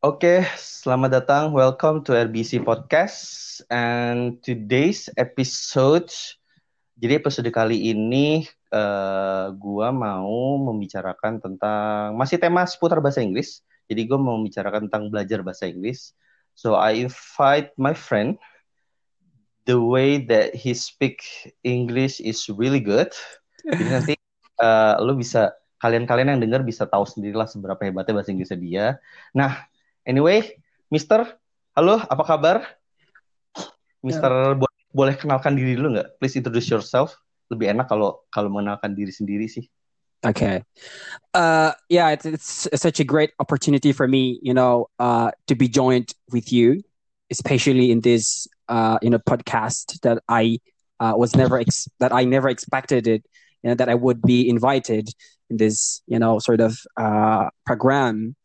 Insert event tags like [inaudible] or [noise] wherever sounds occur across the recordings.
Oke, selamat datang. Welcome to RBC Podcast. And today's episode, jadi episode kali ini uh, gua mau membicarakan tentang masih tema seputar bahasa Inggris. Jadi gue mau membicarakan tentang belajar bahasa Inggris. So I invite my friend. The way that he speak English is really good. Jadi nanti uh, lo bisa kalian-kalian yang dengar bisa tahu sendirilah seberapa hebatnya bahasa Inggrisnya dia. Nah, Anyway, Mister, halo, apa kabar? Mister, yeah. bo boleh kenalkan diri dulu nggak? Please introduce yourself. Lebih enak kalau kalau mengenalkan diri sendiri sih. Okay. Uh, yeah, it's, it's such a great opportunity for me, you know, uh, to be joined with you, especially in this, uh, you know, podcast that I uh, was never ex- that I never expected it, you know, that I would be invited in this, you know, sort of uh, program.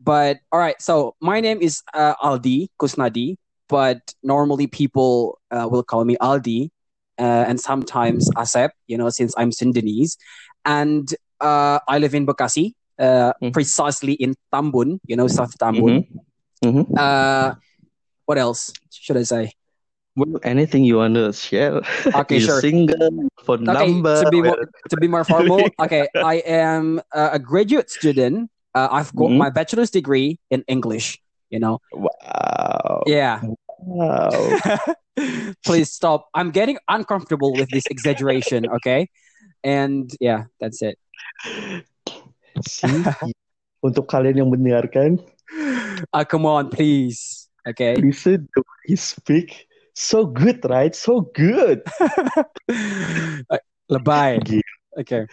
But all right, so my name is uh, Aldi Kusnadi, but normally people uh, will call me Aldi, uh, and sometimes Asep. You know, since I'm Sundanese, and uh, I live in Bekasi, mm-hmm. precisely in Tambun. You know, South Tambun. Mm-hmm. Mm-hmm. Uh, what else should I say? Well, anything you want to share? Okay, sure. Single, phone okay, number. To be more, to be more formal, okay, I am a graduate student uh, I've got mm-hmm. my bachelor's degree in English. You know. Wow. Yeah. Wow. [laughs] Please stop. I'm getting uncomfortable with this exaggeration. Okay. And yeah, that's it. See, [laughs] untuk kalian yang mendengarkan, uh, come on, please. Okay. Listen to he speak. So good, right? So good. [laughs] Lebay. Okay.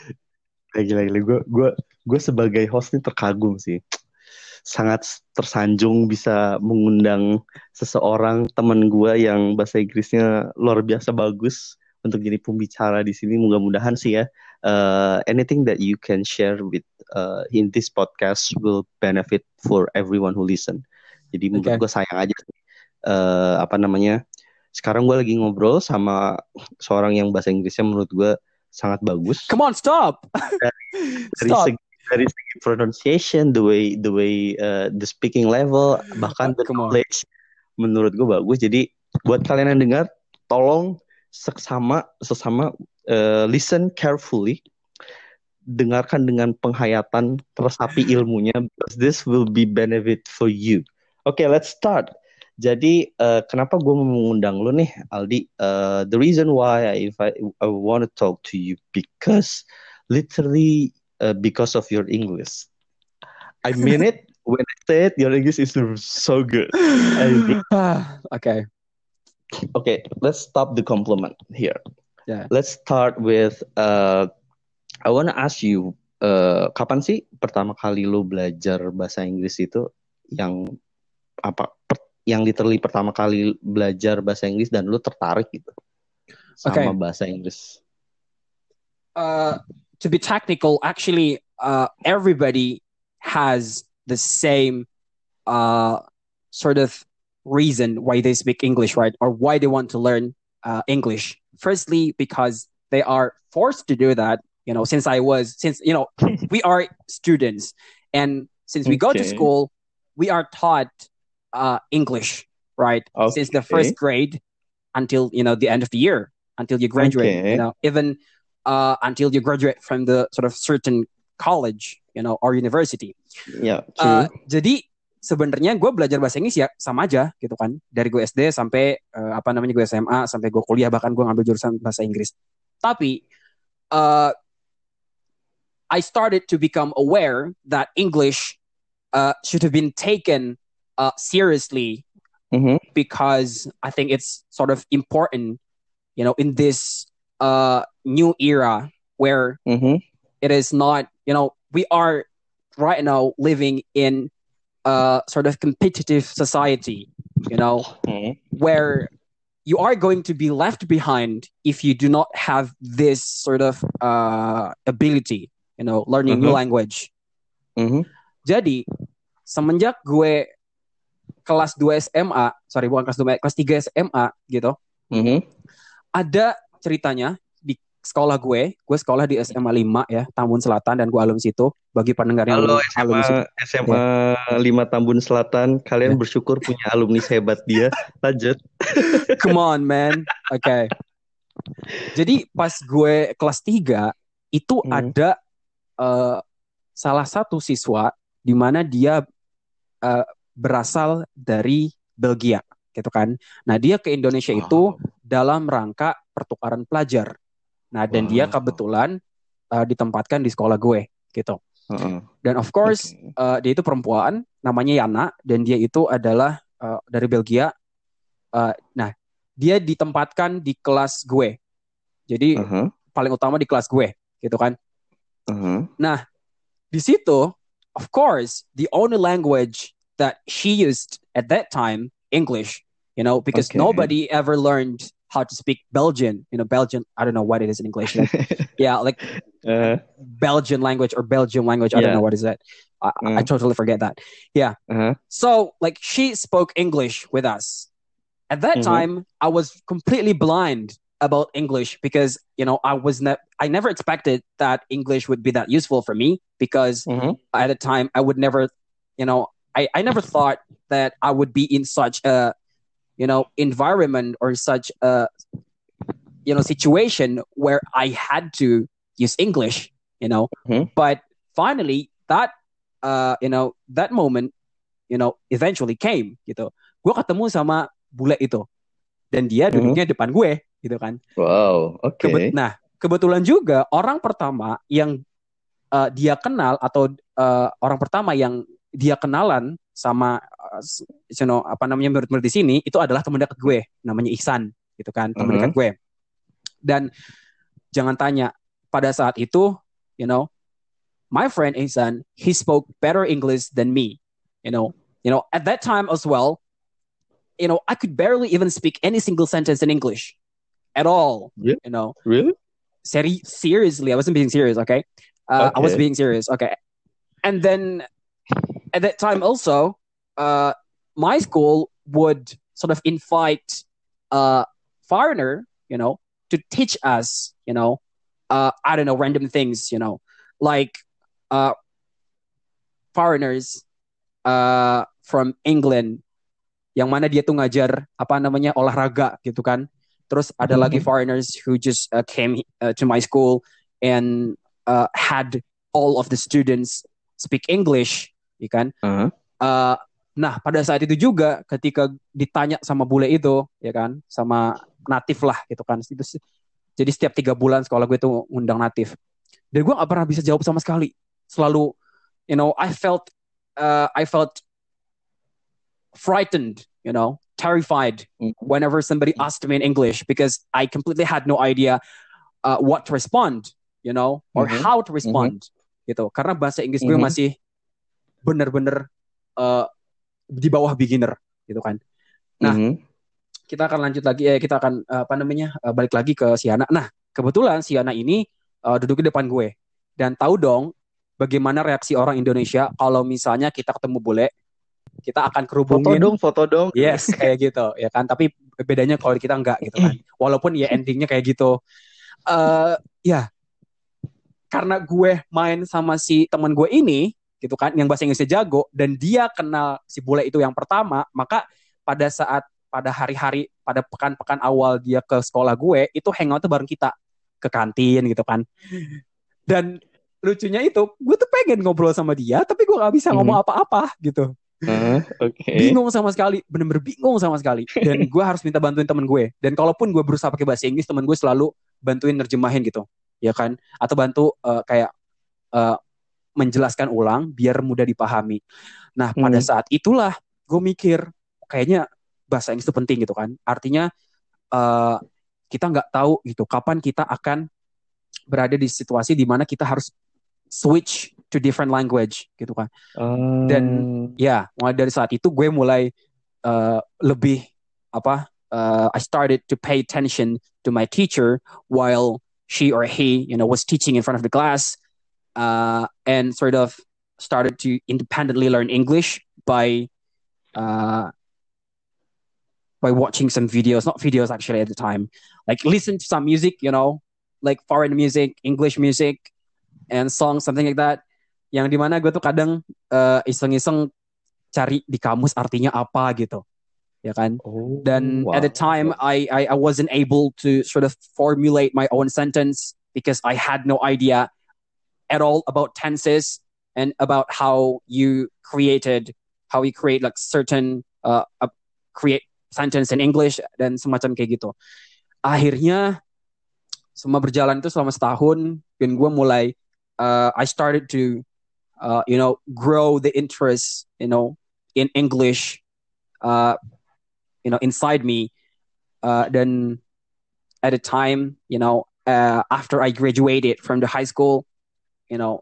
Gila-gila. Gue gue gue sebagai host ini terkagum sih sangat tersanjung bisa mengundang seseorang teman gue yang bahasa Inggrisnya luar biasa bagus untuk jadi pembicara di sini mudah-mudahan sih ya uh, anything that you can share with uh, in this podcast will benefit for everyone who listen jadi menurut okay. gue sayang aja uh, apa namanya sekarang gue lagi ngobrol sama seorang yang bahasa Inggrisnya menurut gue sangat bagus. Come on, stop. Dari, [laughs] dari stop. segi dari segi pronunciation, the way the way uh, the speaking level, bahkan the knowledge menurut gue bagus. Jadi buat kalian yang dengar, tolong sesama sesama uh, listen carefully, dengarkan dengan penghayatan, resapi ilmunya, because this will be benefit for you. Oke, okay, let's start. Jadi uh, kenapa gue mengundang lo nih, Aldi? Uh, the reason why I invite, I want to talk to you because literally uh, because of your English. I mean it when I say it. Your English is so good. [sighs] okay. Okay. Let's stop the compliment here. Yeah. Let's start with. Uh, I want to ask you. Uh, kapan sih pertama kali lo belajar bahasa Inggris itu yang apa yang literally pertama kali belajar bahasa Inggris dan lo tertarik gitu sama okay. bahasa Inggris? Uh, to be technical, actually, uh, everybody has the same uh, sort of reason why they speak English, right? Or why they want to learn uh, English. Firstly, because they are forced to do that. You know, since I was, since you know, [laughs] we are students, and since we okay. go to school, we are taught uh, English, right? Okay. Since the first grade until you know the end of the year, until you graduate. Okay. You know, even uh, until you graduate from the sort of certain college, you know, or university. Yeah, uh, jadi sebenarnya gue belajar bahasa Inggris ya sama aja gitu kan dari gue SD sampai uh, apa namanya gue SMA sampai gue kuliah bahkan gue ngambil jurusan bahasa Inggris. Tapi uh, I started to become aware that English uh, should have been taken uh, seriously mm-hmm. because I think it's sort of important, you know, in this uh, new era where mm-hmm. it is not, you know, we are right now living in a sort of competitive society, you know, mm-hmm. where you are going to be left behind if you do not have this sort of uh, ability, you know, learning mm-hmm. new language. Mm-hmm. Jadi semenjak gue kelas 2 SMA, sorry bukan kelas 2, kelas 3 SMA gitu, mm-hmm. ada ceritanya sekolah gue, gue sekolah di SMA 5 ya, Tambun Selatan dan gue alumni situ. Bagi pendengar yang Halo alumni SMA situ. SMA 5 Tambun Selatan, kalian Ya. bersyukur punya alumni sehebat dia. [laughs] Lanjut. Come on, man. Oke. Jadi pas gue kelas 3 itu Hmm. ada eh, salah satu siswa di mana dia eh, berasal dari Belgia, gitu kan. Nah, dia ke Indonesia itu dalam rangka pertukaran pelajar. Nah, dan dia Wow. kebetulan eh, ditempatkan di sekolah gue, gitu. Heeh. Dan of course, Oke. eh, dia itu perempuan, namanya Yana, dan dia itu adalah eh, dari Belgia. Eh, nah, dia ditempatkan di kelas gue. Jadi Heeh. paling utama di kelas gue, gitu kan. Heeh. Di situ, of course, the only language that she used at that time, English, you know, because Okay. nobody ever learned how to speak Belgian, you know, Belgian, I don't know what it is in English. like- [laughs] yeah, like Eh, Belgian language or Belgium language, I don't know what is that. I, I Mm. totally forget that. uh-huh. So, like, she spoke English with us. At that Mhm. time, I was completely blind about English because, you know, I was not, I never expected that English would be that useful for me because Mhm. at the time I would never, you know, I, I never thought that I would be in such a, you know, environment or such a, you know, situation where I had to use English, you know. Mhm. But finally, that, uh, you know, that moment, you know, eventually came, gitu. Gue ketemu sama bule itu, dan dia Mhm. duduknya depan gue, gitu kan. Wow, oke. Kebet- nah, kebetulan juga orang pertama yang uh, dia kenal atau uh, orang pertama yang dia kenalan sama s- you know, apa namanya murid-murid di sini itu adalah teman dekat gue, namanya Ihsan, gitu kan, teman Mhm. dekat gue. Dan jangan tanya, pada saat itu, you know, my friend Ihsan, he spoke better English than me, you know. You know, at that time as well, you know, I could barely even speak any single sentence in English at all. Yeah. You know, Really? seri- seriously, I wasn't being serious, okay? Uh, I was Okay. being serious, okay. And then at that time also, uh, my school would sort of invite a foreigner, you know, to teach us, you know, uh, I don't know, random things, you know, like uh, foreigners uh, from England yang mana dia tuh ngajar apa namanya olahraga gitu kan. Terus ada Mhm. lagi foreigners who just uh, came uh, to my school and uh, had all of the students speak English, ya kan? Uh-huh. Uh, nah pada saat itu juga ketika ditanya sama bule itu, ya kan, sama natif lah gitu kan. Itu jadi setiap tiga bulan sekolah gue tuh ngundang natif. Dan gue gak pernah bisa jawab sama sekali. Selalu, you know, I felt, uh, I felt frightened, you know, terrified Mhm. whenever somebody asked me in English because I completely had no idea uh, what to respond, you know, or Mhm. how to respond, gitu. Karena bahasa Inggris gue Mhm. masih bener-bener uh, di bawah beginner, gitu kan. Nah, Mhm. kita akan lanjut lagi, eh, kita akan uh, apa namanya uh, balik lagi ke Siana. Nah, kebetulan Siana ini uh, duduk di depan gue dan tahu dong bagaimana reaksi orang Indonesia kalau misalnya kita ketemu bule, kita akan Foto kerubungin. dong, foto dong. Yes, kayak gitu, ya kan. Tapi bedanya kalau kita enggak gitu kan. [clears throat] Walaupun ya endingnya kayak gitu. eh ya, karena gue main sama si teman gue ini, gitu kan, yang bahasa Inggrisnya jago, dan dia kenal si bule itu yang pertama, maka pada saat pada hari-hari pada pekan-pekan awal dia ke sekolah gue itu hangout tuh bareng kita ke kantin gitu kan. Dan lucunya itu, gue tuh pengen ngobrol sama dia, tapi gue gak bisa ngomong apa-apa gitu. Uh, Oke. bingung sama sekali bener-bener bingung sama sekali. Dan [laughs] gue harus minta bantuin temen gue. Dan kalaupun gue berusaha pakai bahasa Inggris temen gue selalu bantuin nerjemahin gitu. Ya kan? Atau bantu eh, kayak eh, menjelaskan ulang biar mudah dipahami. Nah pada Hmm. saat itulah gue mikir kayaknya bahasa Inggris itu penting gitu kan. Artinya eh, kita nggak tahu gitu kapan kita akan berada di situasi di mana kita harus switch to different language gitu kan. Dan ya mulai dari saat itu gue mulai uh, lebih apa uh, I started to pay attention to my teacher while she or he you know was teaching in front of the class uh, and sort of started to independently learn English by uh, by watching some videos not videos actually at the time like listen to some music you know like foreign music, English music, and songs something like that. Yang dimana gue tuh kadang uh, iseng-iseng cari di kamus artinya apa gitu, ya kan? Oh, Then wow. at the time I, I I wasn't able to sort of formulate my own sentence because I had no idea at all about tenses and about how you created how you create like certain uh, uh, create sentence in English dan semacam kayak gitu. Akhirnya semua berjalan itu selama setahun dan gue mulai uh, I started to uh, you know grow the interest you know in English uh, you know inside me uh, then at a time you know uh, after I graduated from the high school you know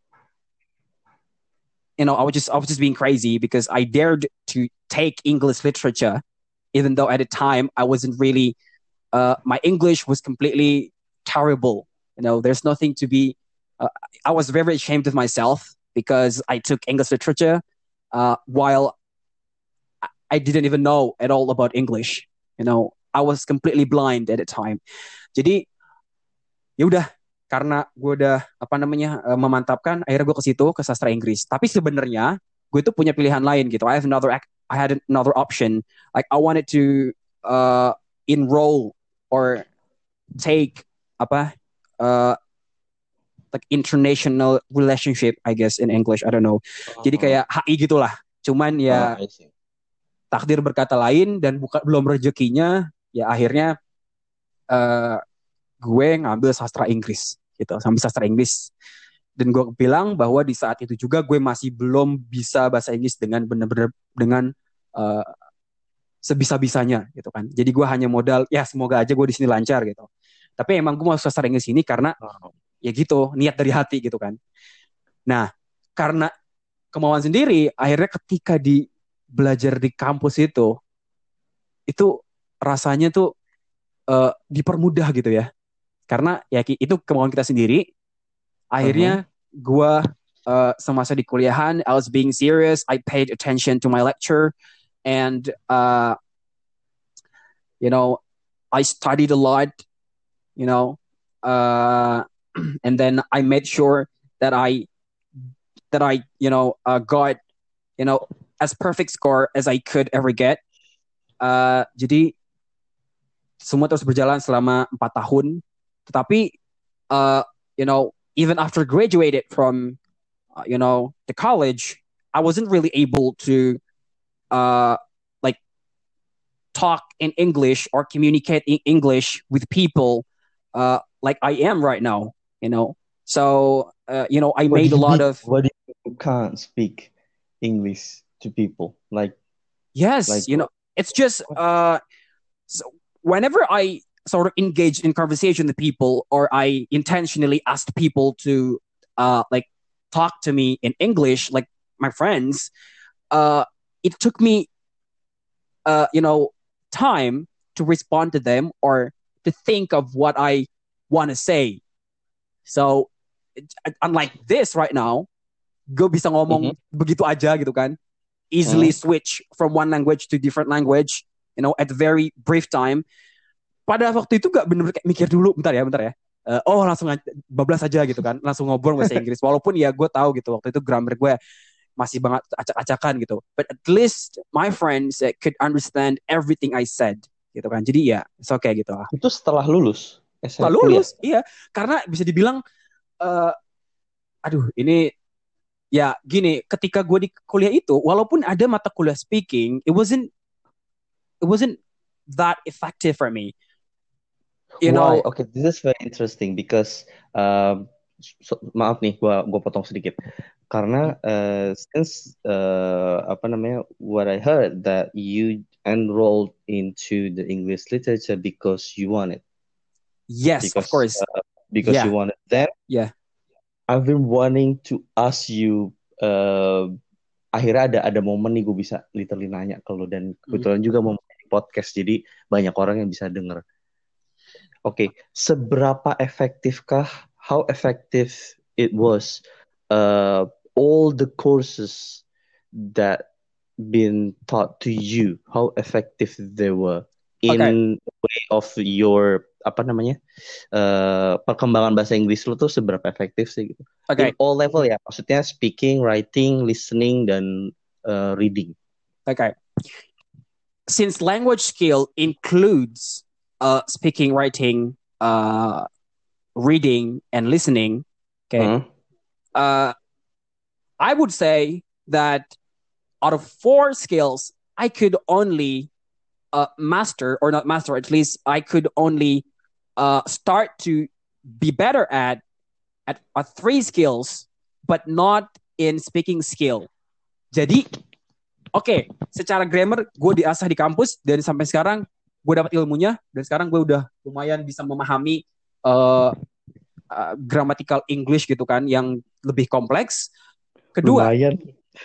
you know I was just I was just being crazy because I dared to take English literature even though at the time I wasn't really uh, my English was completely terrible. You know there's nothing to be uh, I was very ashamed of myself because I took English literature uh, while I- didn't even know at all about English. You know I was completely blind at the time. Jadi ya udah karena gue udah apa namanya eh, memantapkan akhirnya gue ke situ ke sastra Inggris. Tapi sebenarnya gue tuh punya pilihan lain gitu. I have another I had another option. Like I wanted to uh, enroll or take apa uh, like international relationship I guess in English. I don't know. Jadi kayak HI gitulah. Cuman ya Oh, takdir berkata lain dan bukan belum rezekinya ya akhirnya eh gue ngambil sastra Inggris gitu sambil sastra Inggris. Dan gue bilang bahwa di saat itu juga gue masih belum bisa bahasa Inggris dengan benar-benar dengan eh, sebisa-bisanya gitu kan. Jadi gue hanya modal ya semoga aja gue di sini lancar gitu. Tapi emang gue masuk sastra Inggris ini karena Oh. ya gitu niat dari hati gitu kan. Nah karena kemauan sendiri akhirnya ketika di belajar di kampus itu itu rasanya tuh eh, dipermudah gitu ya karena ya itu kemauan kita sendiri. Akhirnya gua eh, semasa di kuliahan I was being serious. I paid attention to my lecture. And uh, you know I studied a lot you know uh, [clears throat] and then I made sure that I that I you know uh, got you know as perfect score as I could ever get. Uh, jadi semua terus berjalan selama empat tahun tetapi uh, you know even after graduated from uh, you know the college I wasn't really able to uh, like talk in English or communicate in English with people uh, like I am right now you know so uh, you know I What made a lot mean- of What do you can't speak English to people? Like, Yes, Like- you know, it's just uh, so whenever I sort of engage in conversation with people, or I intentionally asked people to uh, like talk to me in English, like my friends, uh, it took me, uh, you know, time to respond to them or to think of what I want to say. So, unlike this right now, gue bisa ngomong begitu aja gitu kan, easily switch from one language to different language, you know, at a very brief time. Pada waktu itu gak bener-bener kayak mikir dulu, bentar ya, bentar ya. Eh, oh langsung bablas aja gitu kan, langsung ngobrol bahasa Inggris. Walaupun ya gue tahu gitu waktu itu grammar gue masih banget acak-acakan gitu. But at least my friends could understand everything I said gitu kan. Jadi ya, it's okay gitu lah. itu setelah lulus. Setelah lulus, iya. Karena bisa dibilang, eh aduh ini ya gini, ketika gue di kuliah itu, walaupun ada mata kuliah speaking, it wasn't it wasn't that effective for me. You Why? know, Okay, this is very interesting because um, so- maaf nih, gua gua potong sedikit. Karena uh, since uh, apa namanya, what I heard that you enrolled into the English literature because you wanted, yes, of because course. uh, because Yeah. you wanted. Then Yeah. I've been wanting to ask you. Uh, akhirnya ada ada momen nih gue bisa literally nanya ke lo dan kebetulan juga mau podcast jadi banyak orang yang bisa denger. Oke, seberapa efektifkah? How effective it was? Uh, all the courses that been taught to you, how effective they were in Okay. way of your apa namanya uh, perkembangan bahasa Inggris lu tuh seberapa efektif sih gitu. Oke. In all level ya, maksudnya speaking, writing, listening dan uh, reading. Oke. Okay. Since language skill includes uh, speaking, writing, uh, reading, and listening, okay, Hmm. uh, I would say that out of four skills, I could only uh, master, or not master, at least I could only uh, start to be better at at, at three skills, but not in speaking skill. Jadi, oke, secara grammar gue diasah di kampus dan sampai sekarang gue dapat ilmunya dan sekarang gue udah lumayan bisa memahami uh, uh, grammatical English gitu kan yang lebih kompleks. Kedua, Lumayan.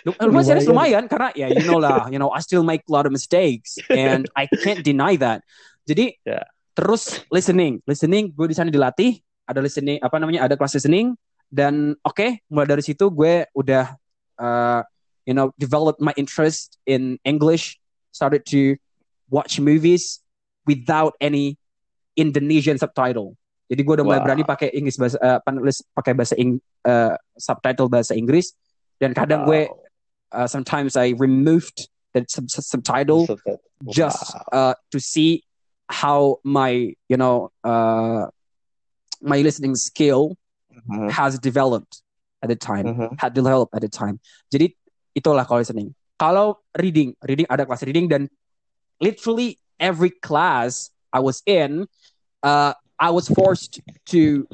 Lu- lumayan serius Lumayan. karena ya you know lah, you know I still make a lot of mistakes and I can't deny that. Jadi Ya. terus listening, listening gue di sana dilatih, ada listening apa namanya ada kelas listening dan oke mulai dari situ gue udah uh, you know develop my interest in English, started to watch movies without any Indonesian subtitle. Jadi gue udah mulai Wow. berani pakai Inggris bahasa uh, apa, nulis pakai bahasa Ing, uh, subtitle bahasa Inggris. Dan kadang gue uh, sometimes I removed the sub- sub- subtitle just uh, to see how my you know uh, my listening skill Mhm, has developed at the time. Mhm. had developed at the time. Jadi itulah kalau listening. Kalau reading reading ada kelas reading dan literally every class I was in uh, I was forced to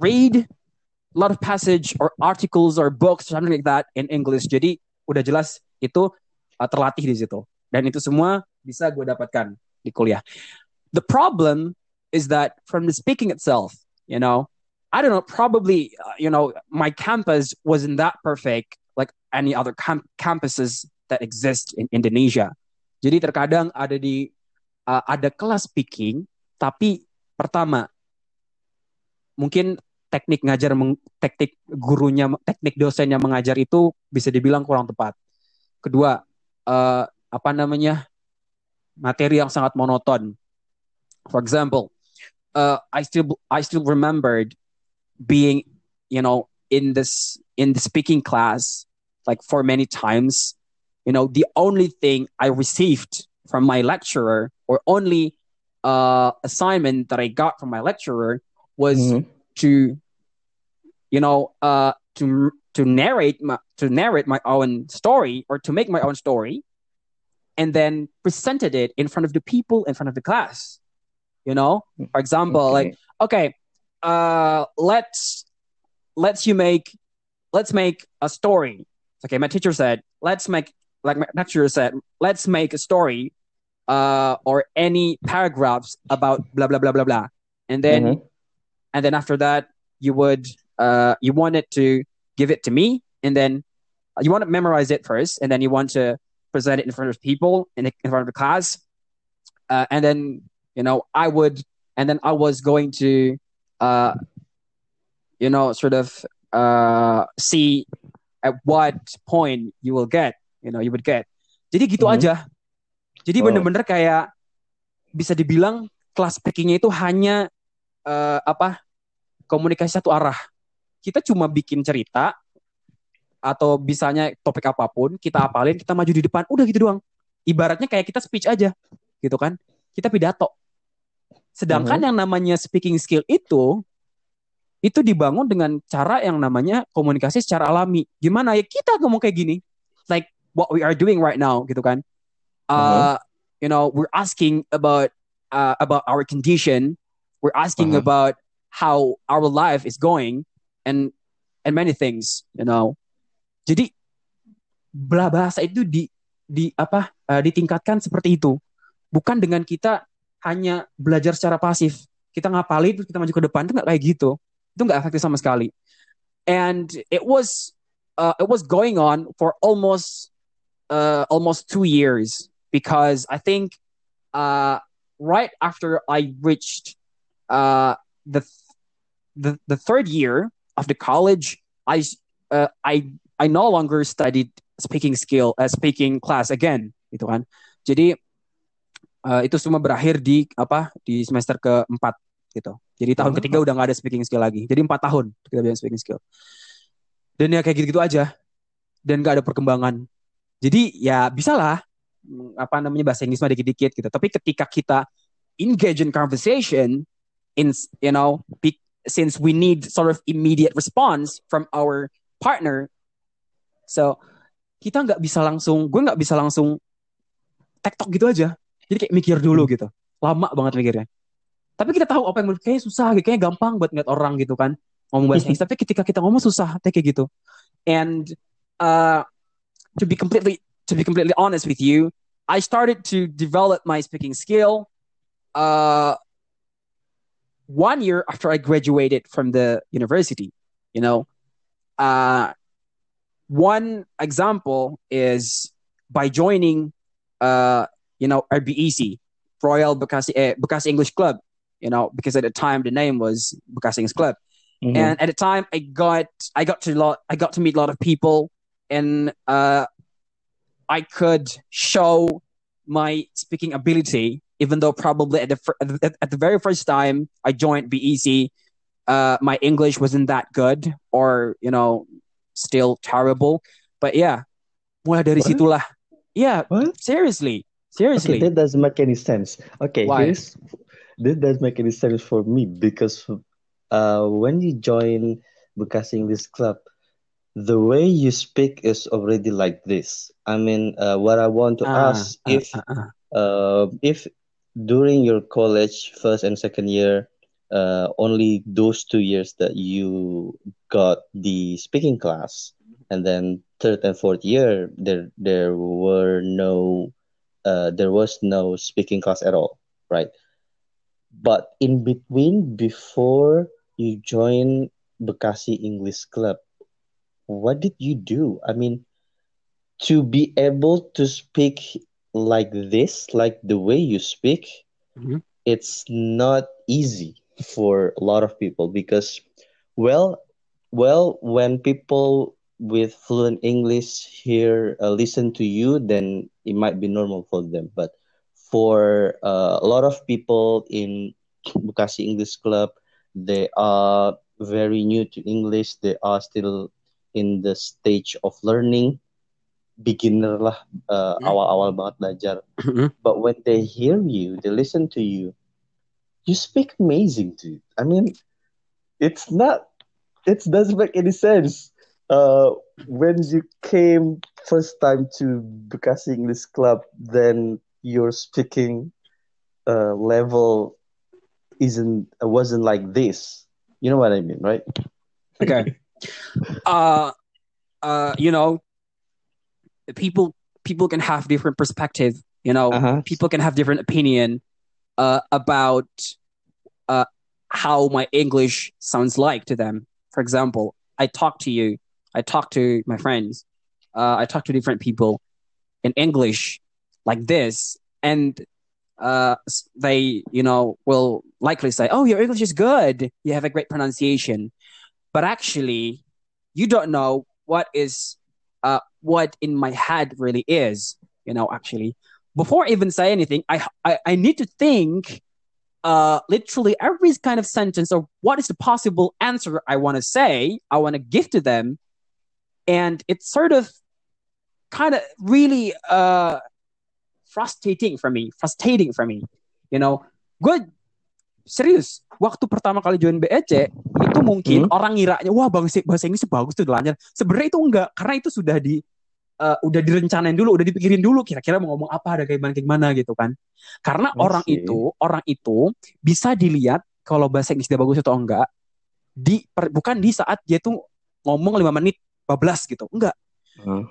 read a lot of passage or articles or books or something like that in English. Jadi udah jelas itu uh, terlatih di situ. Dan itu semua bisa gue dapatkan di kuliah. The problem is that from the speaking itself you know I don't know probably uh, you know my campus wasn't that perfect like any other camp- campuses that exist in Indonesia jadi terkadang ada di uh, ada kelas speaking tapi pertama mungkin teknik ngajar teknik gurunya teknik dosennya mengajar itu bisa dibilang kurang tepat. Kedua eh, apa namanya materi yang sangat monoton. For example uh, I still I still remembered being you know in this in the speaking class like for many times you know the only thing I received from my lecturer or only uh, assignment that I got from my lecturer was Mhm. to you know uh to to narrate my to narrate my own story or to make my own story and then presented it in front of the people in front of the class you know for example Okay. like okay uh let's let's you make let's make a story okay my teacher said let's make like my lecturer said let's make a story uh or any paragraphs about blah blah blah blah blah and then Mhm. and then after that you would uh you wanted to give it to me and then you want to memorize it first and then you want to present it in front of people in, in front of the class uh, and then you know i would and then i was going to uh you know sort of uh see at what point you will get you know you would get jadi gitu Mhm. aja jadi Oh. bener-bener kayak bisa dibilang kelas speakingnya itu hanya eh, apa komunikasi satu arah. Kita cuma bikin cerita atau bisanya topik apa pun, kita apalin, kita maju di depan, udah gitu doang. Ibaratnya kayak kita speech aja, gitu kan? Kita pidato. Sedangkan yang namanya speaking skill itu itu dibangun dengan cara yang namanya komunikasi secara alami. Gimana ya kita ngomong kayak gini, like what we are doing right now, gitu kan? Uh, you know, we're asking about uh, about our condition. We're asking Uh-huh. about how our life is going, and and many things, you know. Jadi belah bahasa itu di di apa uh, ditingkatkan seperti itu, bukan dengan kita hanya belajar secara pasif. Kita ngapalin terus kita maju ke depan itu nggak kayak gitu. Itu nggak efektif sama sekali. And it was uh, it was going on for almost uh, almost two years because I think uh, right after I reached uh, the the the third year of the college, I uh, I I no longer studied speaking skill uh, speaking class again, gitu kan. Jadi Uh, itu semua berakhir di apa di semester keempat gitu. Jadi tahun Oh. ketiga udah nggak ada speaking skill lagi. Jadi empat tahun kita bilang speaking skill. Dan ya kayak gitu-gitu aja. Dan nggak ada perkembangan. Jadi ya bisa lah mm, apa namanya bahasa Inggris mah dikit-dikit gitu. Tapi ketika kita engage in conversation, in you know, be, since we need sort of immediate response from our partner, so kita nggak bisa langsung, gue nggak bisa langsung tektok gitu aja. Jadi kayak mikir dulu gitu, lama banget mikirnya. Tapi kita tahu apa yang kayaknya susah, kayaknya gampang buat ngeliat orang gitu kan ngomong bahasa [laughs] Inggris. Tapi ketika kita ngomong susah, kayak gitu. And uh, to be completely to be completely honest with you, I started to develop my speaking skill uh, one year after I graduated from the university. You know, uh, one example is by joining, uh, you know, RBEC, Royal Bekasi, eh, Bekasi English Club. You know, because at the time the name was Bekasi English Club, Mhm. and at the time I got I got to lot I got to meet a lot of people, and uh, I could show my speaking ability, even though probably at the fir- at, the very first time I joined BEC, uh, my English wasn't that good, or you know, still terrible. But yeah, mulai dari What? situlah. Yeah, What? seriously, Okay, seriously. that doesn't make any sense. Okay, Why? here's that doesn't make any sense for me because uh, when you join Bekasi English Club, the way you speak is already like this. I mean, uh, what I want to Ah, ask ah, if ah, uh, if during your college first and second year, uh, only those two years that you got the speaking class, and then third and fourth year there there were no uh, there was no speaking class at all, right? But in between, before you join Bekasi English Club, what did you do? I mean, to be able to speak like this, like the way you speak, Mhm. it's not easy for a lot of people because, well, well, when people with fluent English hear uh, listen to you, then it might be normal for them. But for uh, a lot of people in Bukasi English Club, they are very new to English. They are still in the stage of learning, beginner lah, uh, Hmm. awal-awal banget belajar. Mhm. But when they hear you, they listen to you, you speak amazing, dude. I mean, it's not, it doesn't make any sense. Uh, when you came first time to Bekasi English Club, then your speaking uh, level isn't wasn't like this. You know what I mean, right? Okay. Uh, uh, you know, people people can have different perspective. You know, Uh-huh. people can have different opinion uh, about uh, how my English sounds like to them. For example, I talk to you, I talk to my friends, uh, I talk to different people in English like this, and uh, they, you know, will likely say, "Oh, your English is good. You have a great pronunciation," but actually, you don't know what is uh, what in my head really is. You know, actually, before I even say anything, I I, I need to think uh, literally every kind of sentence or what is the possible answer I want to say, I want to give to them, and it's sort of kind of really uh, frustrating for me, frustrating for me. You know, gue serius waktu pertama kali join BEC itu mungkin Hmm. orang ngiranya wah bahasa bahasa Inggris bagus tuh lancar. Sebenarnya itu enggak karena itu sudah di uh, udah direncanain dulu, udah dipikirin dulu kira-kira mau ngomong apa ada kayak gimana kayak gimana gitu kan. Karena I orang itu, orang itu bisa dilihat kalau bahasa Inggris dia bagus atau enggak di per- bukan di saat dia tuh ngomong 5 menit bablas gitu. Enggak. Uh,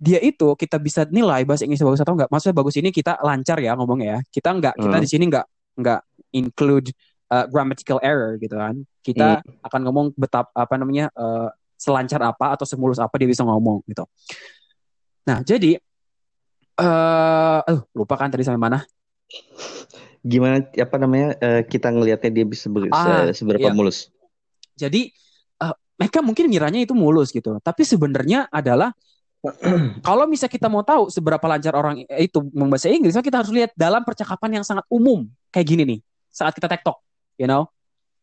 Dia itu kita bisa nilai bahasa Inggris bagus atau enggak. Maksudnya bagus ini kita lancar ya ngomongnya ya. Kita enggak kita Hmm. di sini enggak enggak include uh, grammatical error gitu kan. Kita akan ngomong betap apa namanya uh, selancar apa atau semulus apa dia bisa ngomong gitu. Nah, jadi eh aduh, lupa kan tadi sampai mana? gimana apa namanya eh, kita ngelihatnya dia bisa ber- Ah, se- seberapa iya. mulus? Jadi eh, mereka mungkin ngiranya itu mulus gitu, tapi sebenarnya adalah [clears throat] kalau misalnya kita mau tahu seberapa lancar orang itu membahasa Inggris, kita harus lihat dalam percakapan yang sangat umum kayak gini nih saat kita tektok, you know.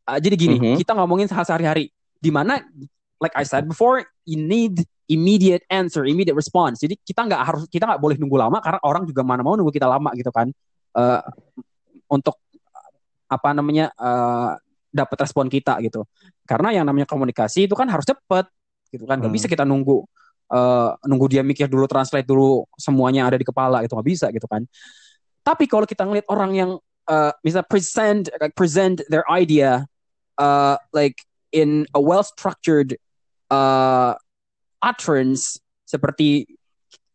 Uh, jadi gini, mm-hmm. kita ngomongin hal sehari-hari di mana like I said before, you need immediate answer, immediate response. Jadi kita nggak harus kita nggak boleh nunggu lama karena orang juga mana mau nunggu kita lama gitu kan. Uh, untuk apa namanya uh, dapat respon kita gitu. Karena yang namanya komunikasi itu kan harus cepet gitu kan. Gak hmm. bisa kita nunggu uh, nunggu dia mikir dulu, translate dulu semuanya ada di kepala itu nggak bisa gitu kan. Tapi kalau kita ngeliat orang yang uh, bisa present like present their idea uh, like in a well structured uh, utterance seperti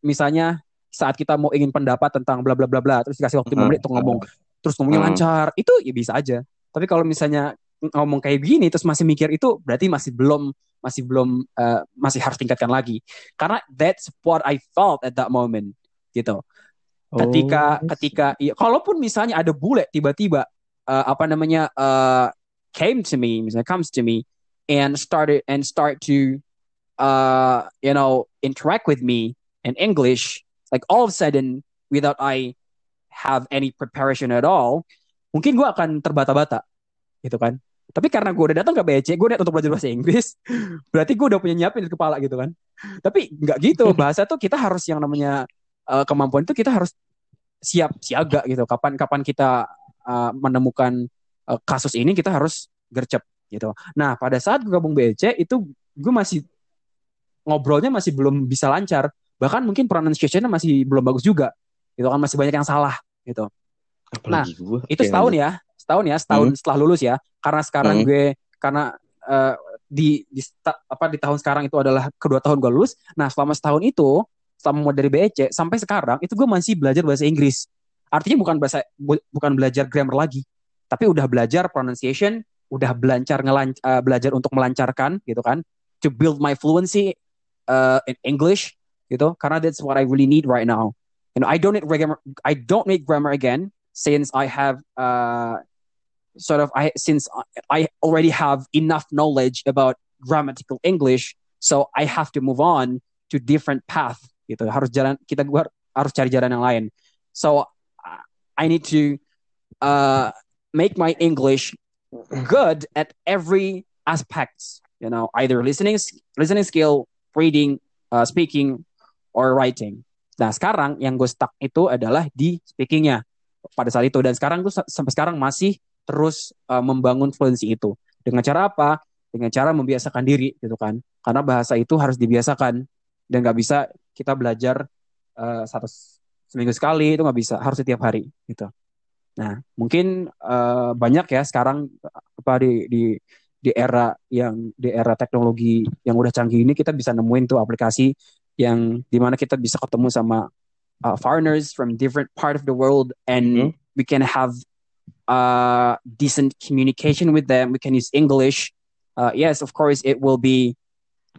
misalnya saat kita mau ingin pendapat tentang bla bla bla bla terus dikasih waktu lima menit untuk ngomong terus ngomongnya hmm. lancar itu ya bisa aja tapi kalau misalnya ngomong kayak gini terus masih mikir itu berarti masih belum masih belum uh, masih harus tingkatkan lagi karena that's what I felt at that moment gitu ketika oh. ketika ya, kalaupun misalnya ada bule tiba-tiba uh, apa namanya uh, came to me misalnya comes to me and started and start to uh, you know, interact with me in English, like all of a sudden, without I have any preparation at all, mungkin gue akan terbata-bata, gitu kan. Tapi karena gue udah datang ke BC, gue niat untuk belajar bahasa Inggris, [laughs] berarti gue udah punya nyiapin di kepala gitu kan. Tapi nggak gitu, [laughs] bahasa tuh kita harus yang namanya uh, kemampuan itu kita harus siap siaga gitu. Kapan-kapan kita uh, menemukan uh, kasus ini kita harus gercep gitu. Nah pada saat gue gabung BC itu gue masih ngobrolnya masih belum bisa lancar bahkan mungkin pronunciationnya masih belum bagus juga itu kan masih banyak yang salah gitu Apalagi nah gue. itu setahun ya setahun ya setahun hmm. setelah lulus ya karena sekarang hmm. gue karena uh, di di apa di tahun sekarang itu adalah kedua tahun gue lulus nah selama setahun itu selama dari BEC sampai sekarang itu gue masih belajar bahasa Inggris artinya bukan bahasa bu, bukan belajar grammar lagi tapi udah belajar pronunciation udah belajar ngelanc uh, belajar untuk melancarkan gitu kan to build my fluency uh, in English gitu karena that's what I really need right now. You know, I don't need grammar. I don't need grammar again since I have uh, sort of I since I already have enough knowledge about grammatical English, so I have to move on to different path gitu. Harus jalan kita gua harus cari jalan yang lain. So I need to uh, make my English good at every aspects. You know, either listening listening skill, reading, uh, speaking, or writing. Nah sekarang yang gue stuck itu adalah di speakingnya pada saat itu dan sekarang gue sampai sekarang masih terus uh, membangun fluency itu dengan cara apa? Dengan cara membiasakan diri gitu kan? Karena bahasa itu harus dibiasakan dan nggak bisa kita belajar uh, satu seminggu sekali itu nggak bisa harus setiap hari gitu. Nah mungkin uh, banyak ya sekarang apa di, di di era yang di era teknologi yang udah canggih ini kita bisa nemuin tuh aplikasi yang di mana kita bisa ketemu sama uh, foreigners from different part of the world and mm -hmm. we can have uh, decent communication with them. We can use English. Uh, yes, of course, it will be.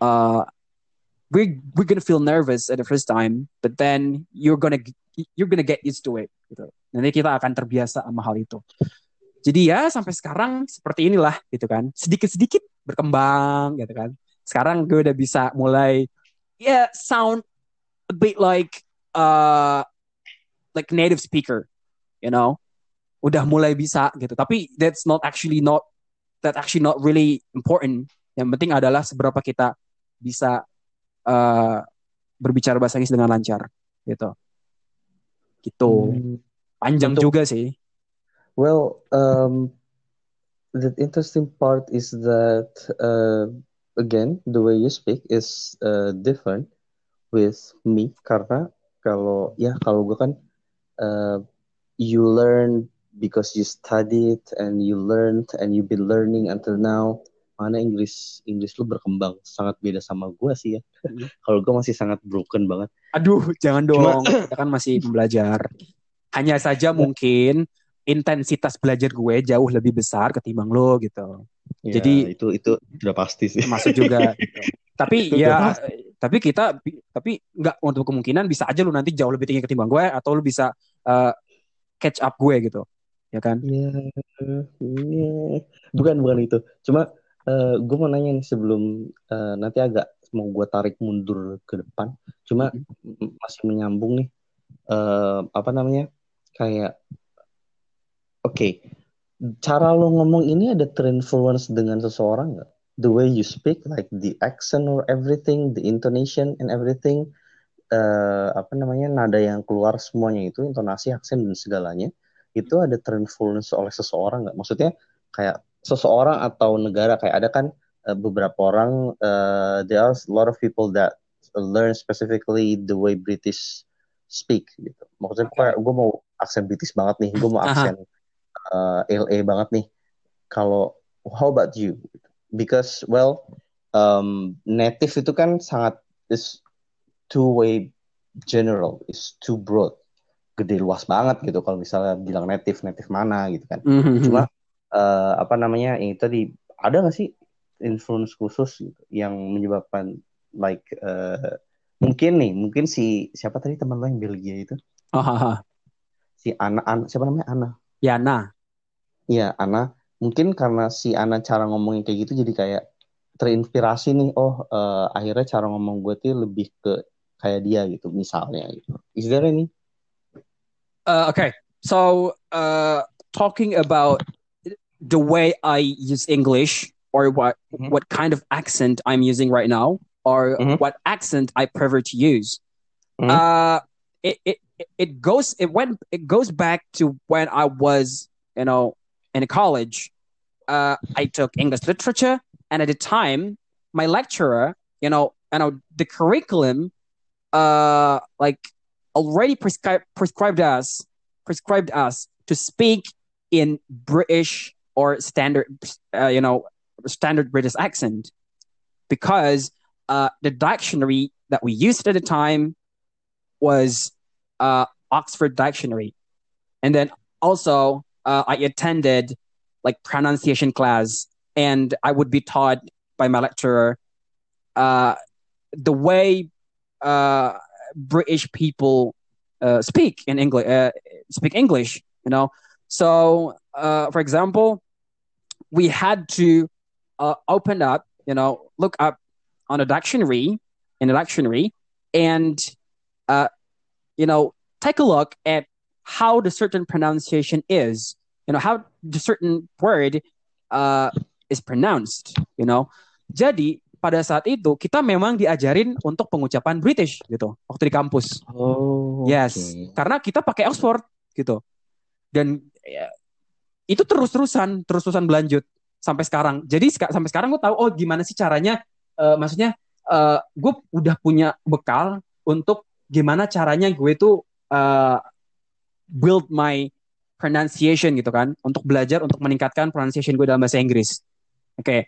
Uh, we we're gonna feel nervous at the first time, but then you're gonna you're gonna get used to it. Gitu. Nanti kita akan terbiasa sama hal itu. Jadi ya sampai sekarang seperti inilah gitu kan. Sedikit-sedikit berkembang gitu kan. Sekarang gue udah bisa mulai ya yeah, sound a bit like uh like native speaker, you know. Udah mulai bisa gitu. Tapi that's not actually not that actually not really important. Yang penting adalah seberapa kita bisa uh, berbicara bahasa Inggris dengan lancar gitu. Gitu. Hmm. Panjang Untuk, juga sih. Well, um, the interesting part is that uh, again the way you speak is uh, different with me karena kalau ya kalau gue kan uh, you learn because you studied and you learned and you've been learning until now mana Inggris Inggris lu berkembang sangat beda sama gue sih ya mm-hmm. [laughs] kalau gue masih sangat broken banget aduh jangan dong Cuma, kita kan masih belajar hanya saja mungkin intensitas belajar gue jauh lebih besar ketimbang lo gitu. Ya, Jadi itu itu sudah pasti sih. Masuk juga. gitu. [laughs] Tapi ya tapi kita tapi nggak untuk kemungkinan bisa aja lu nanti jauh lebih tinggi ketimbang gue atau lu bisa uh, catch up gue gitu. Ya kan? Iya. Ya. Bukan bukan itu. Cuma uh, gue mau nanya nih sebelum uh, nanti agak mau gue tarik mundur ke depan. Cuma mm, masih menyambung nih. eh apa namanya? Kayak oke, cara lo ngomong ini ada terinfluence dengan seseorang nggak? The way you speak, like the accent or everything, the intonation and everything, eh apa namanya nada yang keluar semuanya itu intonasi, aksen dan segalanya itu ada terinfluence oleh seseorang nggak? Maksudnya kayak seseorang atau negara kayak ada kan uh, beberapa orang uh, there are a lot of people that learn specifically the way British speak gitu. Maksudnya okay. gue mau aksen British banget nih, gue mau [laughs] aksen uh, LA banget nih. Kalau how about you? Because well um, native itu kan sangat is two way general, is too broad, gede luas banget gitu. Kalau misalnya bilang native, native mana gitu kan. Mm -hmm. Cuma uh, apa namanya ini tadi ada nggak sih influence khusus gitu, yang menyebabkan like uh, mungkin nih mungkin si siapa tadi teman lo yang Belgia itu oh, si Ana, Ana siapa namanya Ana Yana Iya Ana mungkin karena si Ana cara ngomongnya kayak gitu jadi kayak terinspirasi nih oh uh, akhirnya cara ngomong gue tuh lebih ke kayak dia gitu misalnya gitu is there any uh, okay so uh, talking about the way I use English or what mm-hmm. what kind of accent I'm using right now or mm-hmm. what accent I prefer to use. Mm-hmm. Uh, it, it it goes it went it goes back to when I was you know in college. Uh, I took English literature, and at the time, my lecturer, you know, you know, the curriculum, uh, like already prescribed prescribed us prescribed us to speak in British or standard, uh, you know, standard British accent, because uh, the dictionary that we used at the time was uh, Oxford Dictionary, and then also uh, I attended like pronunciation class, and I would be taught by my lecturer uh, the way uh, British people uh, speak in English, uh, speak English. You know, so uh, for example, we had to uh, open up, you know, look up on a dictionary, in a dictionary, and uh, you know, take a look at how the certain pronunciation is, you know, how the certain word uh, is pronounced, you know. Jadi pada saat itu kita memang diajarin untuk pengucapan British gitu waktu di kampus. Oh. Yes, okay. karena kita pakai Oxford gitu. Dan ya, itu terus-terusan, terus-terusan berlanjut sampai sekarang. Jadi sampai sekarang gue tahu oh gimana sih caranya uh, maksudnya uh, gue udah punya bekal untuk gimana caranya gue itu uh, build my pronunciation gitu kan untuk belajar untuk meningkatkan pronunciation gue dalam bahasa Inggris. Oke. Okay.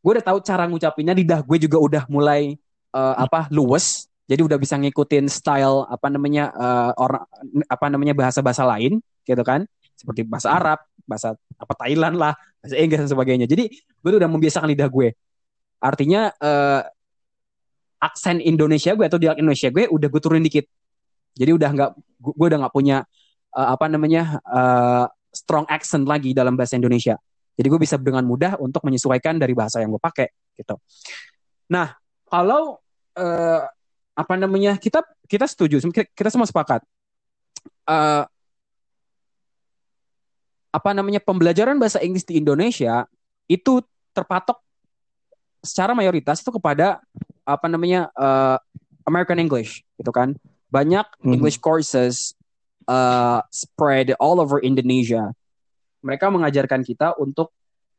Gue udah tahu cara ngucapinnya lidah gue juga udah mulai uh, apa luwes. Jadi udah bisa ngikutin style apa namanya uh, orang apa namanya bahasa-bahasa lain gitu kan seperti bahasa Arab, bahasa apa Thailand lah, bahasa Inggris dan sebagainya. Jadi gue udah membiasakan lidah gue. Artinya uh, aksen Indonesia gue atau dialek Indonesia gue udah gue turunin dikit. Jadi udah nggak gue udah nggak punya uh, apa namanya uh, strong accent lagi dalam bahasa Indonesia. Jadi gue bisa dengan mudah untuk menyesuaikan dari bahasa yang gue pakai gitu. Nah kalau uh, apa namanya kita kita setuju kita, kita semua sepakat uh, apa namanya pembelajaran bahasa Inggris di Indonesia itu terpatok secara mayoritas itu kepada apa namanya uh, American English gitu kan banyak mm-hmm. English courses uh, spread all over Indonesia mereka mengajarkan kita untuk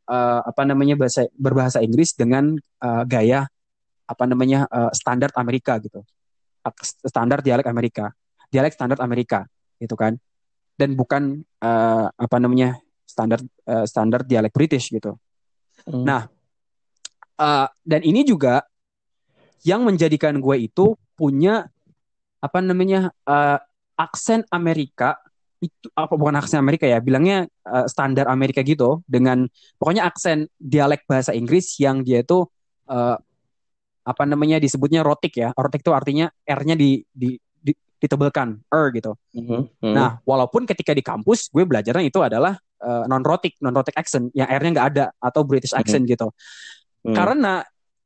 uh, apa namanya bahasa berbahasa Inggris dengan uh, gaya apa namanya uh, standar Amerika gitu standar dialek Amerika dialek standar Amerika gitu kan dan bukan uh, apa namanya standar uh, standar dialek British gitu. Hmm. Nah, uh, dan ini juga yang menjadikan gue itu punya apa namanya uh, aksen Amerika itu apa bukan aksen Amerika ya bilangnya uh, standar Amerika gitu dengan pokoknya aksen dialek bahasa Inggris yang dia itu uh, apa namanya disebutnya rotik ya rotik itu artinya r-nya di, di ditebelkan er gitu. Mm-hmm. Nah, walaupun ketika di kampus gue belajarnya itu adalah uh, non rotic non rotic accent yang r-nya nggak ada atau British mm-hmm. accent mm-hmm. gitu. Mm-hmm. Karena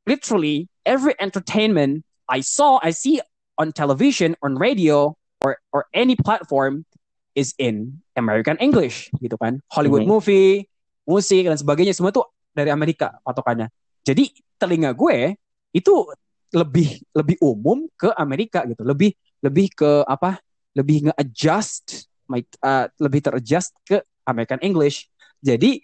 literally every entertainment I saw, I see on television, on radio, or or any platform is in American English gitu kan. Hollywood Mhm. movie, musik dan sebagainya semua tuh dari Amerika patokannya. Jadi telinga gue itu lebih lebih umum ke Amerika gitu. Lebih lebih ke apa? Lebih nge-adjust my uh, lebih ter-adjust ke American English. Jadi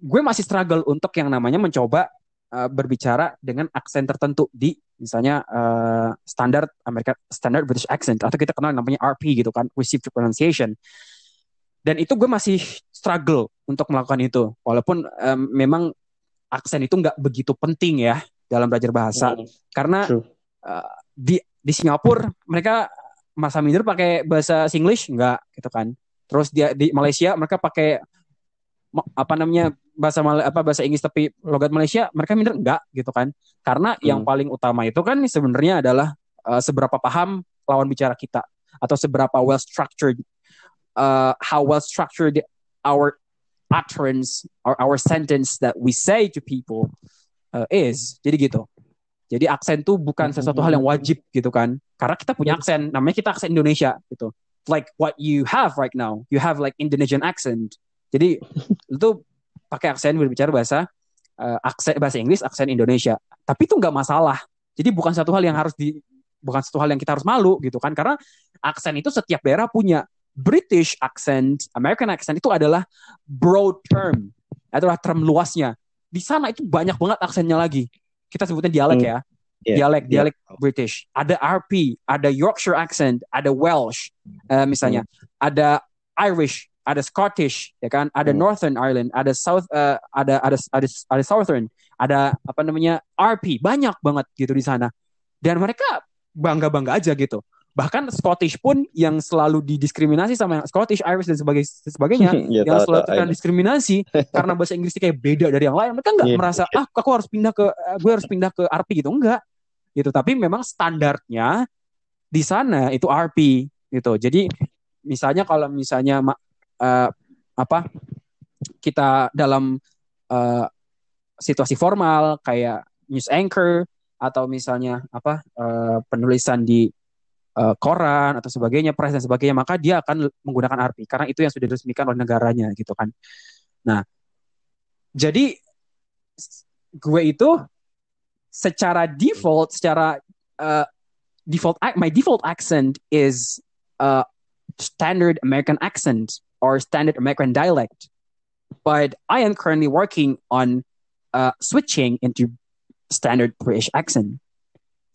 gue masih struggle untuk yang namanya mencoba uh, berbicara dengan aksen tertentu di misalnya uh, standar Amerika standard British accent atau kita kenal namanya RP gitu kan received pronunciation. Dan itu gue masih struggle untuk melakukan itu. Walaupun um, memang aksen itu nggak begitu penting ya dalam belajar bahasa. Hmm, karena True. uh, di di Singapura mereka masa minder pakai bahasa Singlish? Nggak gitu kan. Terus dia di Malaysia mereka pakai apa namanya bahasa Mal- apa bahasa Inggris tapi logat Malaysia mereka minder enggak gitu kan. Karena yang Hmm. paling utama itu kan sebenarnya adalah uh, seberapa paham lawan bicara kita atau seberapa well structured uh, how well structured our utterance or our sentence that we say to people uh, is. Jadi gitu. Jadi aksen tuh bukan sesuatu hal yang wajib gitu kan. Karena kita punya aksen namanya kita aksen Indonesia gitu. Like what you have right now you have like Indonesian accent. Jadi [laughs] itu pakai aksen berbicara bahasa uh, aksen bahasa Inggris aksen Indonesia. Tapi itu nggak masalah. Jadi bukan satu hal yang harus di bukan satu hal yang kita harus malu gitu kan. Karena aksen itu setiap daerah punya. British accent American accent itu adalah broad term. Adalah term luasnya. Di sana itu banyak banget aksennya lagi. Kita sebutnya dialek Hmm. ya. Iya, dialek iya. dialek British. Ada RP ada Yorkshire accent ada Welsh eh, misalnya. Ada Irish ada Scottish ya kan? Ada Hmm. Northern Ireland ada South eh, ada ada ada ada Southern ada apa namanya RP banyak banget gitu di sana. Dan mereka bangga bangga aja gitu. Bahkan Scottish pun yang selalu didiskriminasi sama yang Scottish Irish dan sebagai sebagainya [laughs] Ya, yang selalu terkena diskriminasi [laughs] karena bahasa Inggrisnya kayak beda dari yang lain. Mereka nggak Iya. merasa ah aku harus pindah ke eh, gue harus pindah ke RP gitu. Enggak gitu. Tapi memang standarnya di sana itu RP gitu. Jadi misalnya kalau misalnya eh, apa kita dalam eh, situasi formal kayak news anchor atau misalnya apa eh, penulisan di eh, koran atau sebagainya press dan sebagainya maka dia akan menggunakan RP karena itu yang sudah diresmikan oleh negaranya gitu kan. Nah jadi gue itu secara default secara uh, default my default accent is uh, standard American accent or standard American dialect. But I am currently working on uh, switching into standard British accent.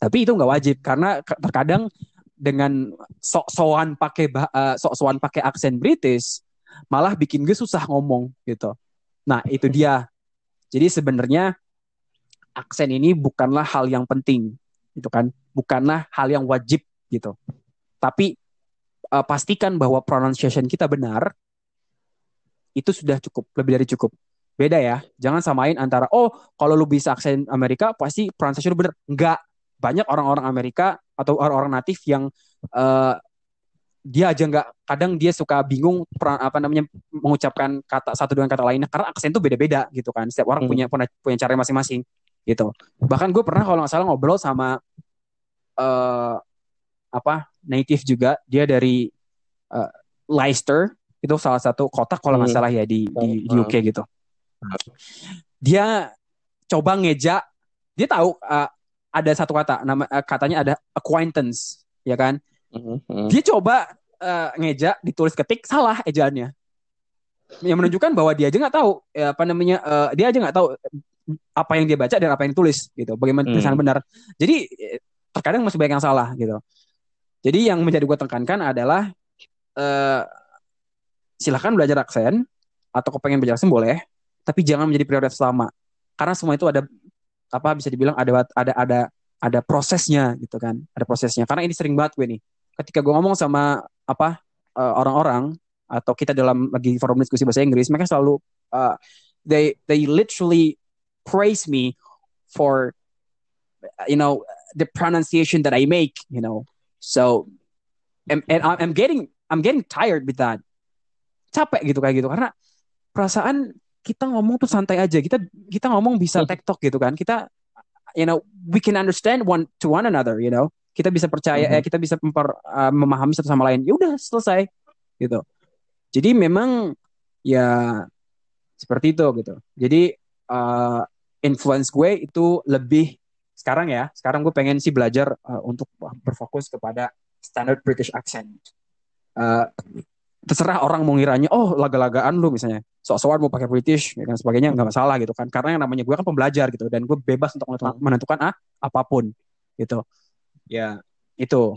Tapi itu nggak wajib karena terkadang dengan sok-sokan pakai uh, sok-sokan pakai aksen British malah bikin gue susah ngomong gitu. Nah itu dia. Jadi sebenarnya aksen ini bukanlah hal yang penting gitu kan? Bukanlah hal yang wajib gitu. Tapi uh, pastikan bahwa pronunciation kita benar itu sudah cukup lebih dari cukup. Beda ya jangan samain antara oh kalau lu bisa aksen Amerika pasti pronunciation lu benar. Enggak banyak orang-orang Amerika atau orang-orang natif yang uh, dia aja nggak kadang dia suka bingung pra- apa namanya mengucapkan kata satu dengan kata lainnya karena aksen tuh beda-beda gitu kan. Setiap orang Hmm. punya punya punya cara masing-masing gitu. Bahkan gue pernah kalau nggak salah ngobrol sama eh apa native juga dia dari eh, Leicester itu salah satu kota kalau nggak Hmm. salah ya di di, di Hmm. UK gitu dia coba ngeja dia tahu eh, ada satu kata nama eh, katanya ada acquaintance ya kan mhm. dia coba eh, ngeja ditulis ketik salah ejaannya yang menunjukkan bahwa dia aja nggak tahu ya, apa namanya eh, dia aja nggak tahu apa yang dia baca dan apa yang ditulis gitu bagaimana Hmm. tulisan benar jadi terkadang masih banyak yang salah gitu jadi yang menjadi gue tekankan adalah eh, silahkan belajar aksen atau kepengen belajar aksen boleh tapi jangan menjadi prioritas utama karena semua itu ada apa bisa dibilang ada ada ada ada prosesnya gitu kan ada prosesnya. Karena ini sering banget gue nih ketika gue ngomong sama apa eh, orang-orang atau kita dalam lagi forum diskusi bahasa Inggris mereka selalu uh, they they literally praise me for you know the pronunciation that I make you know so and, and I'm getting I'm getting tired with that. Capek gitu kayak gitu. Karena perasaan kita ngomong tuh santai aja. Kita kita ngomong bisa tektok gitu kan. Kita you know we can understand one to one another you know. Kita bisa percaya Mhm. eh, kita bisa memper, uh, memahami satu sama lain. Ya udah selesai gitu. Jadi memang ya seperti itu gitu. Jadi uh, influence gue itu lebih sekarang ya sekarang gue pengen sih belajar uh, untuk berfokus kepada standard British accent. Uh, terserah orang mau ngiranya oh laga-lagaan lu misalnya. Sok-sokan mau pakai British dan sebagainya nggak masalah gitu kan. Karena yang namanya gue kan pembelajar gitu dan gue bebas untuk menentukan, menentukan ah apa pun gitu. Ya. Itu